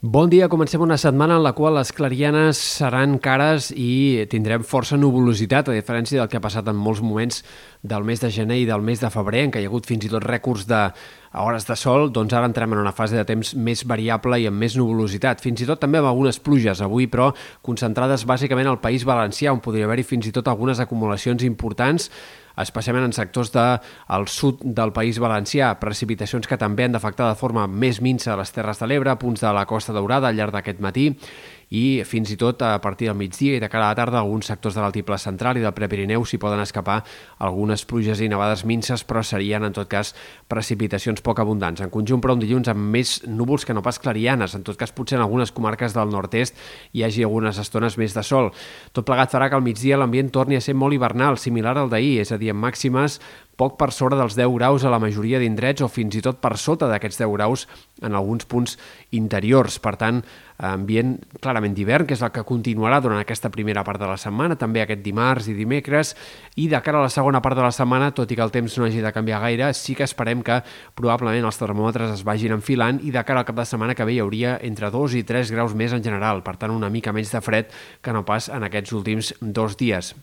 Bon dia, comencem una setmana en la qual les clarianes seran cares i tindrem força nuvolositat, a diferència del que ha passat en molts moments del mes de gener i del mes de febrer, en què hi ha hagut fins i tot rècords de hores de sol, doncs ara entrem en una fase de temps més variable i amb més nuvolositat, fins i tot també amb algunes pluges avui, però concentrades bàsicament al País Valencià, on podria haver-hi fins i tot algunes acumulacions importants especialment en sectors del de, sud del País Valencià, precipitacions que també han d'afectar de forma més minsa les Terres de l'Ebre, punts de la Costa Daurada al llarg d'aquest matí, i fins i tot a partir del migdia i de cara a la tarda alguns sectors de l'altiple central i del Prepirineu s'hi poden escapar algunes pluges i nevades minces, però serien en tot cas precipitacions poc abundants. En conjunt, però, un dilluns amb més núvols que no pas clarianes. En tot cas, potser en algunes comarques del nord-est hi hagi algunes estones més de sol. Tot plegat farà que al migdia l'ambient torni a ser molt hivernal, similar al d'ahir, és a dir, amb màximes poc per sobre dels 10 graus a la majoria d'indrets o fins i tot per sota d'aquests 10 graus en alguns punts interiors. Per tant, ambient clarament d'hivern, que és el que continuarà durant aquesta primera part de la setmana, també aquest dimarts i dimecres, i de cara a la segona part de la setmana, tot i que el temps no hagi de canviar gaire, sí que esperem que probablement els termòmetres es vagin enfilant i de cara al cap de setmana que ve hi hauria entre 2 i 3 graus més en general, per tant una mica menys de fred que no pas en aquests últims dos dies.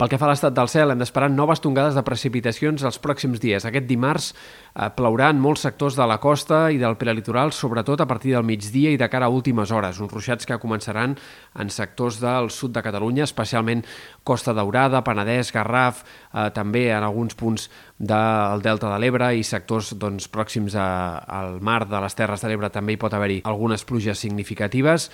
Pel que fa a l'estat del cel, hem d'esperar noves tongades de precipitacions els pròxims dies. Aquest dimarts eh, plourà en molts sectors de la costa i del prelitoral, sobretot a partir del migdia i de cara a últimes hores. Uns ruixats que començaran en sectors del sud de Catalunya, especialment Costa Daurada, Penedès, Garraf, eh, també en alguns punts del Delta de l'Ebre i sectors doncs, pròxims a, al mar de les Terres de l'Ebre també hi pot haver-hi algunes pluges significatives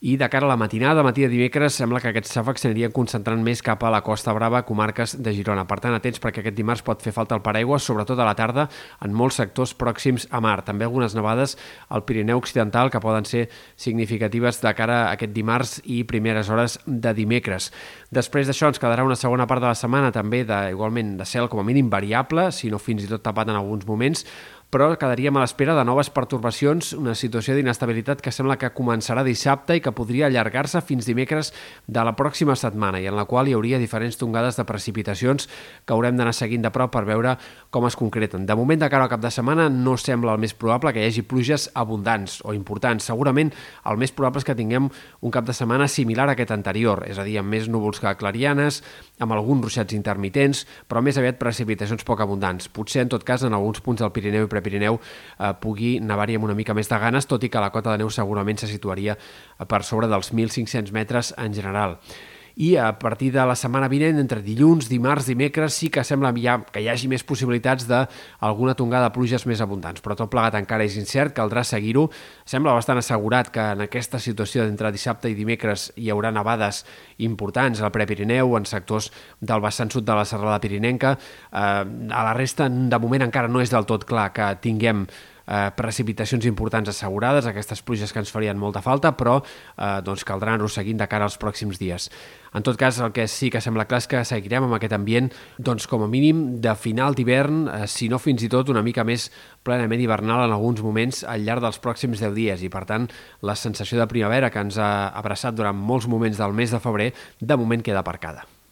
i de cara a la matinada, matí de dimecres, sembla que aquests xàfecs s'anirien concentrant més cap a la Costa Brava, comarques de Girona. Per tant, atents perquè aquest dimarts pot fer falta el paraigua, sobretot a la tarda, en molts sectors pròxims a mar. També algunes nevades al Pirineu Occidental que poden ser significatives de cara a aquest dimarts i primeres hores de dimecres. Després d'això ens quedarà una segona part de la setmana també de, igualment de cel com a mínim variable, si no fins i tot tapat en alguns moments, però quedaríem a l'espera de noves pertorbacions, una situació d'inestabilitat que sembla que començarà dissabte i que podria allargar-se fins dimecres de la pròxima setmana i en la qual hi hauria diferents tongades de precipitacions que haurem d'anar seguint de prop per veure com es concreten. De moment, de cara al cap de setmana, no sembla el més probable que hi hagi pluges abundants o importants. Segurament el més probable és que tinguem un cap de setmana similar a aquest anterior, és a dir, amb més núvols que clarianes, amb alguns ruixats intermitents, però més aviat precipitacions poc abundants. Potser, en tot cas, en alguns punts del Pirineu i Prepirineu eh, pugui nevar-hi amb una mica més de ganes, tot i que la cota de neu segurament se situaria per sobre dels 1.500 metres en general i a partir de la setmana vinent, entre dilluns, dimarts, dimecres, sí que sembla ja que hi hagi més possibilitats d'alguna tongada de pluges més abundants, però tot plegat encara és incert, caldrà seguir-ho. Sembla bastant assegurat que en aquesta situació d'entre dissabte i dimecres hi haurà nevades importants al Prepirineu, en sectors del vessant sud de la Serrada Pirinenca. Eh, a la resta, de moment, encara no és del tot clar que tinguem eh, precipitacions importants assegurades, aquestes pluges que ens farien molta falta, però eh, doncs caldrà anar-ho seguint de cara als pròxims dies. En tot cas, el que sí que sembla clar és que seguirem amb aquest ambient, doncs com a mínim de final d'hivern, eh, si no fins i tot una mica més plenament hivernal en alguns moments al llarg dels pròxims 10 dies i per tant la sensació de primavera que ens ha abraçat durant molts moments del mes de febrer de moment queda aparcada.